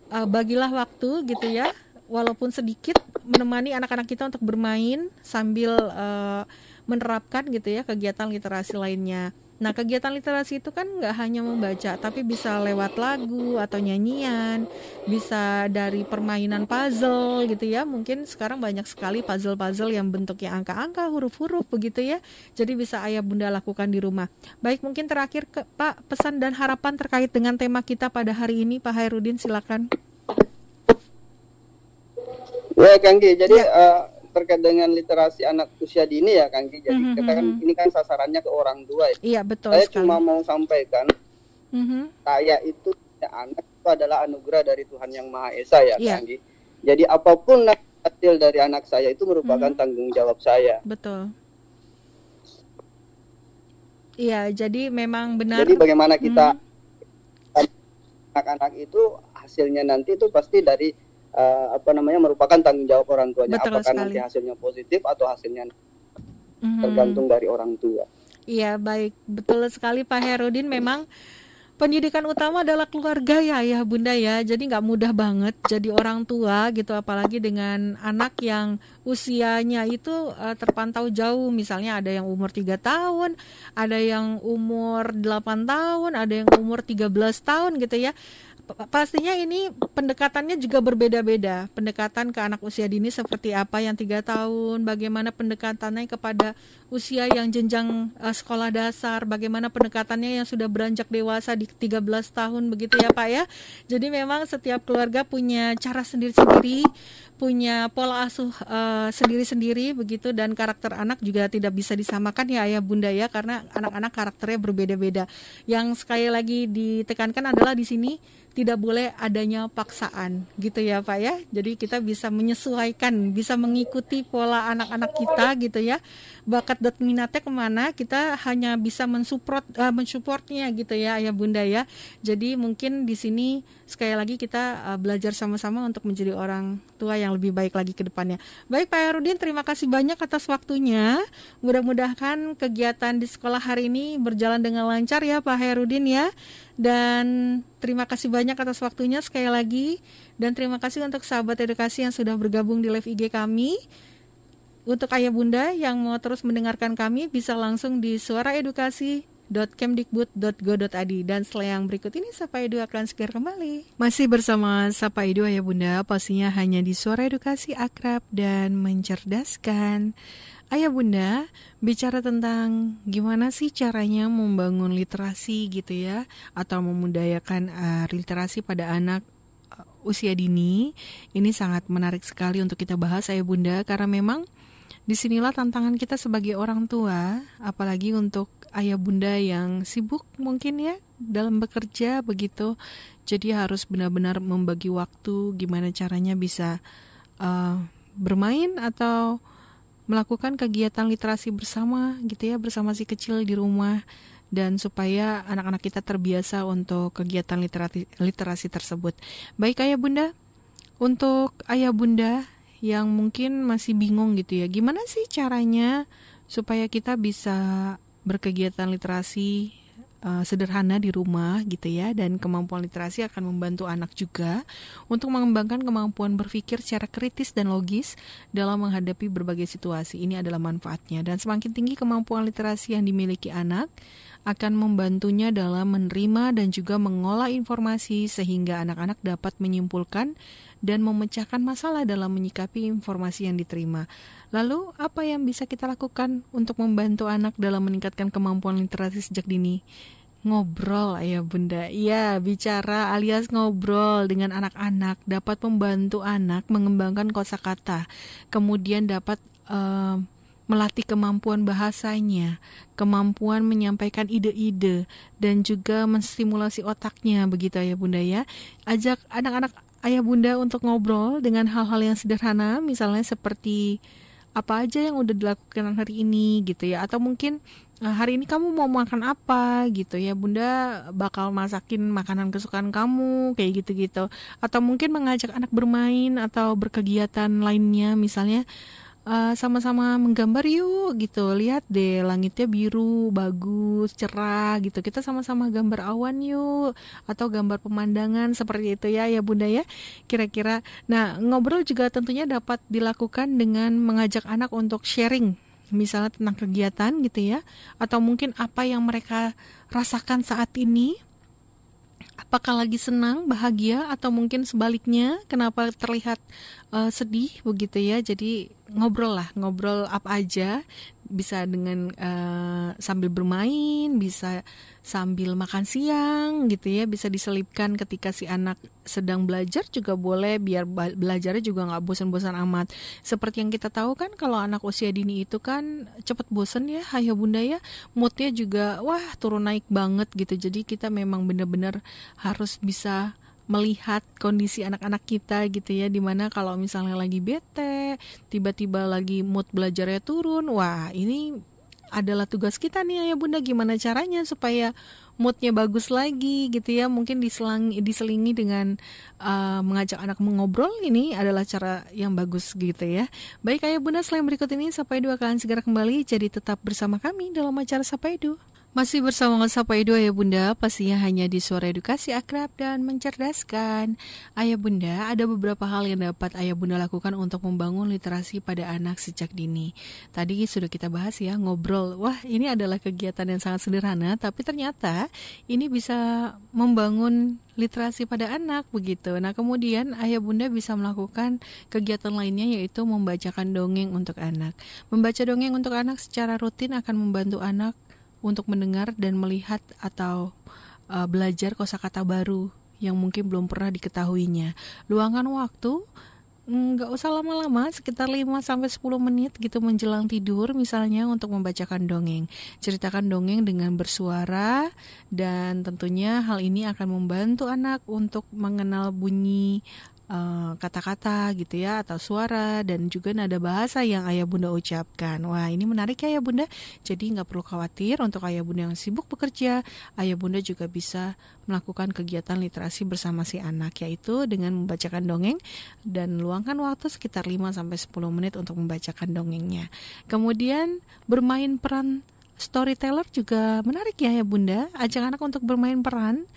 A: uh, bagilah waktu gitu ya. Walaupun sedikit menemani anak-anak kita untuk bermain sambil uh, menerapkan gitu ya kegiatan literasi lainnya Nah, kegiatan literasi itu kan nggak hanya membaca, tapi bisa lewat lagu atau nyanyian, bisa dari permainan puzzle gitu ya. Mungkin sekarang banyak sekali puzzle-puzzle yang bentuknya angka-angka, huruf-huruf begitu ya. Jadi bisa ayah bunda lakukan di rumah. Baik, mungkin terakhir ke, Pak, pesan dan harapan terkait dengan tema kita pada hari ini, Pak Hairudin, silakan.
B: Ya, Kang Jadi ya. uh, terkait dengan literasi anak usia dini ya Kang Jadi mm -hmm. kita kan ini kan sasarannya ke orang tua ya.
A: Iya betul.
B: Saya sekali. cuma mau sampaikan mm -hmm. saya itu ya, anak itu adalah anugerah dari Tuhan yang Maha Esa ya yeah. Kang Jadi apa pun hasil dari anak saya itu merupakan mm -hmm. tanggung jawab saya.
A: Betul. Iya, jadi memang benar.
B: Jadi bagaimana kita anak-anak mm. itu hasilnya nanti itu pasti dari uh, apa namanya merupakan tanggung jawab orang tuanya Betul apakah sekali. nanti hasilnya positif atau hasilnya mm-hmm. tergantung dari orang tua.
A: Iya baik betul sekali Pak Herudin memang pendidikan utama adalah keluarga ya ya bunda ya jadi nggak mudah banget jadi orang tua gitu apalagi dengan anak yang usianya itu uh, terpantau jauh misalnya ada yang umur 3 tahun ada yang umur 8 tahun ada yang umur 13 tahun gitu ya pastinya ini pendekatannya juga berbeda-beda. Pendekatan ke anak usia dini seperti apa yang tiga tahun, bagaimana pendekatannya kepada usia yang jenjang uh, sekolah dasar, bagaimana pendekatannya yang sudah beranjak dewasa di 13 tahun begitu ya Pak ya. Jadi memang setiap keluarga punya cara sendiri-sendiri, punya pola asuh uh, sendiri-sendiri begitu dan karakter anak juga tidak bisa disamakan ya ayah bunda ya karena anak-anak karakternya berbeda-beda. Yang sekali lagi ditekankan adalah di sini tidak boleh adanya paksaan gitu ya Pak ya. Jadi kita bisa menyesuaikan, bisa mengikuti pola anak-anak kita gitu ya. Bakat dan minatnya ke mana kita hanya bisa mensupport uh, mensupportnya gitu ya Ayah Bunda ya. Jadi mungkin di sini sekali lagi kita uh, belajar sama-sama untuk menjadi orang tua yang lebih baik lagi ke depannya. Baik Pak Herudin, terima kasih banyak atas waktunya. Mudah-mudahan kegiatan di sekolah hari ini berjalan dengan lancar ya Pak Herudin ya. Dan terima kasih banyak atas waktunya sekali lagi dan terima kasih untuk sahabat edukasi yang sudah bergabung di live IG kami. Untuk ayah bunda yang mau terus mendengarkan kami bisa langsung di suara edukasi kemdikbud.go.id dan setelah yang berikut ini Sapa Edu akan segera kembali. Masih bersama Sapa Edu Ayah Bunda, pastinya hanya di Suara Edukasi Akrab dan Mencerdaskan. Ayah Bunda, bicara tentang gimana sih caranya membangun literasi gitu ya atau memudayakan uh, literasi pada anak uh, usia dini. Ini sangat menarik sekali untuk kita bahas Ayah Bunda karena memang di sinilah tantangan kita sebagai orang tua, apalagi untuk ayah bunda yang sibuk mungkin ya dalam bekerja begitu. Jadi harus benar-benar membagi waktu gimana caranya bisa uh, bermain atau melakukan kegiatan literasi bersama gitu ya bersama si kecil di rumah dan supaya anak-anak kita terbiasa untuk kegiatan literasi, literasi tersebut. Baik ayah bunda, untuk ayah bunda yang mungkin masih bingung gitu ya, gimana sih caranya supaya kita bisa berkegiatan literasi uh, sederhana di rumah gitu ya dan kemampuan literasi akan membantu anak juga untuk mengembangkan kemampuan berpikir secara kritis dan logis dalam menghadapi berbagai situasi. Ini adalah manfaatnya dan semakin tinggi kemampuan literasi yang dimiliki anak akan membantunya dalam menerima dan juga mengolah informasi sehingga anak-anak dapat menyimpulkan dan memecahkan masalah dalam menyikapi informasi yang diterima. Lalu, apa yang bisa kita lakukan untuk membantu anak dalam meningkatkan kemampuan literasi sejak dini? Ngobrol, ayah bunda. Iya, bicara alias ngobrol dengan anak-anak dapat membantu anak mengembangkan kosakata, kemudian dapat uh, melatih kemampuan bahasanya, kemampuan menyampaikan ide-ide, dan juga menstimulasi otaknya, begitu ayah bunda ya. Ajak anak-anak ayah bunda untuk ngobrol dengan hal-hal yang sederhana misalnya seperti apa aja yang udah dilakukan hari ini gitu ya. Atau mungkin eh, hari ini kamu mau makan apa gitu ya. Bunda bakal masakin makanan kesukaan kamu kayak gitu-gitu. Atau mungkin mengajak anak bermain atau berkegiatan lainnya misalnya eh, sama-sama menggambar yuk gitu. Lihat deh langitnya biru bagus cerah gitu. Kita sama-sama gambar awan yuk atau gambar pemandangan seperti itu ya ya bunda ya. Kira-kira. Nah ngobrol juga tentunya dapat dilakukan dengan mengajak anak untuk sharing misalnya tentang kegiatan gitu ya. Atau mungkin apa yang mereka rasakan saat ini apakah lagi senang, bahagia, atau mungkin sebaliknya, kenapa terlihat uh, sedih begitu ya? Jadi ngobrol lah, ngobrol apa aja, bisa dengan uh, sambil bermain, bisa sambil makan siang gitu ya bisa diselipkan ketika si anak sedang belajar juga boleh biar belajarnya juga nggak bosan-bosan amat. Seperti yang kita tahu kan kalau anak usia dini itu kan cepet bosan ya ayah bunda ya moodnya juga wah turun naik banget gitu. Jadi kita memang benar-benar harus bisa melihat kondisi anak-anak kita gitu ya di mana kalau misalnya lagi bete tiba-tiba lagi mood belajarnya turun. Wah ini adalah tugas kita nih ayah bunda. Gimana caranya supaya moodnya bagus lagi gitu ya? Mungkin diselang, diselingi dengan uh, mengajak anak mengobrol ini adalah cara yang bagus gitu ya. Baik ayah bunda selain berikut ini Sapa Edu akan segera kembali. Jadi tetap bersama kami dalam acara Sapa Edu masih bersama Sapa Edu Ayah Bunda, pastinya hanya di suara edukasi akrab dan mencerdaskan. Ayah Bunda, ada beberapa hal yang dapat Ayah Bunda lakukan untuk membangun literasi pada anak sejak dini. Tadi sudah kita bahas ya, ngobrol. Wah, ini adalah kegiatan yang sangat sederhana, tapi ternyata ini bisa membangun literasi pada anak begitu. Nah, kemudian ayah bunda bisa melakukan kegiatan lainnya yaitu membacakan dongeng untuk anak. Membaca dongeng untuk anak secara rutin akan membantu anak untuk mendengar dan melihat atau uh, belajar kosakata baru yang mungkin belum pernah diketahuinya. Luangan waktu nggak usah lama-lama sekitar 5 sampai 10 menit gitu menjelang tidur misalnya untuk membacakan dongeng. Ceritakan dongeng dengan bersuara dan tentunya hal ini akan membantu anak untuk mengenal bunyi kata-kata uh, gitu ya atau suara dan juga nada bahasa yang ayah bunda ucapkan. Wah ini menarik ya ayah bunda. Jadi nggak perlu khawatir untuk ayah bunda yang sibuk bekerja, ayah bunda juga bisa melakukan kegiatan literasi bersama si anak yaitu dengan membacakan dongeng dan luangkan waktu sekitar 5 sampai 10 menit untuk membacakan dongengnya. Kemudian bermain peran storyteller juga menarik ya ya Bunda. Ajak anak untuk bermain peran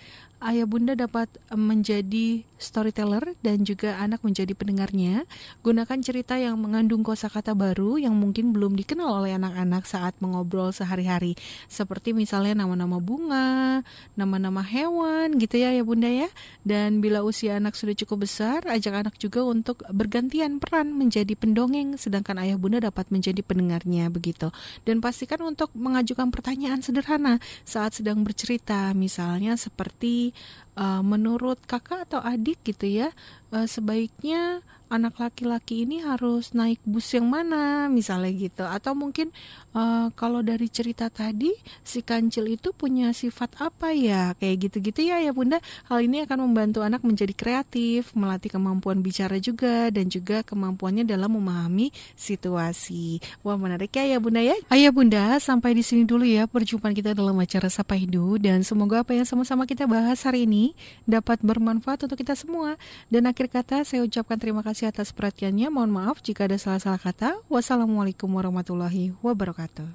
A: ayah bunda dapat menjadi storyteller dan juga anak menjadi pendengarnya. Gunakan cerita yang mengandung kosakata baru yang mungkin belum dikenal oleh anak-anak saat mengobrol sehari-hari. Seperti misalnya nama-nama bunga, nama-nama hewan gitu ya ya bunda ya. Dan bila usia anak sudah cukup besar, ajak anak juga untuk bergantian peran menjadi pendongeng sedangkan ayah bunda dapat menjadi pendengarnya begitu. Dan pastikan untuk mengajukan pertanyaan sederhana saat sedang bercerita misalnya seperti uh, menurut kakak atau adik gitu ya uh, sebaiknya anak laki-laki ini harus naik bus yang mana misalnya gitu. Atau mungkin uh, kalau dari cerita tadi si kancil itu punya sifat apa ya? Kayak gitu-gitu ya ya bunda. Hal ini akan membantu anak menjadi kreatif melatih kemampuan bicara juga dan juga kemampuannya dalam memahami situasi. Wah menarik ya ya bunda ya. Ayah bunda sampai di sini dulu ya perjumpaan kita dalam acara Sapa Hidup dan semoga apa yang sama-sama kita bahas hari ini dapat bermanfaat untuk kita semua. Dan akhir kata saya ucapkan terima kasih atas perhatiannya. Mohon maaf jika ada salah-salah kata. Wassalamualaikum warahmatullahi wabarakatuh.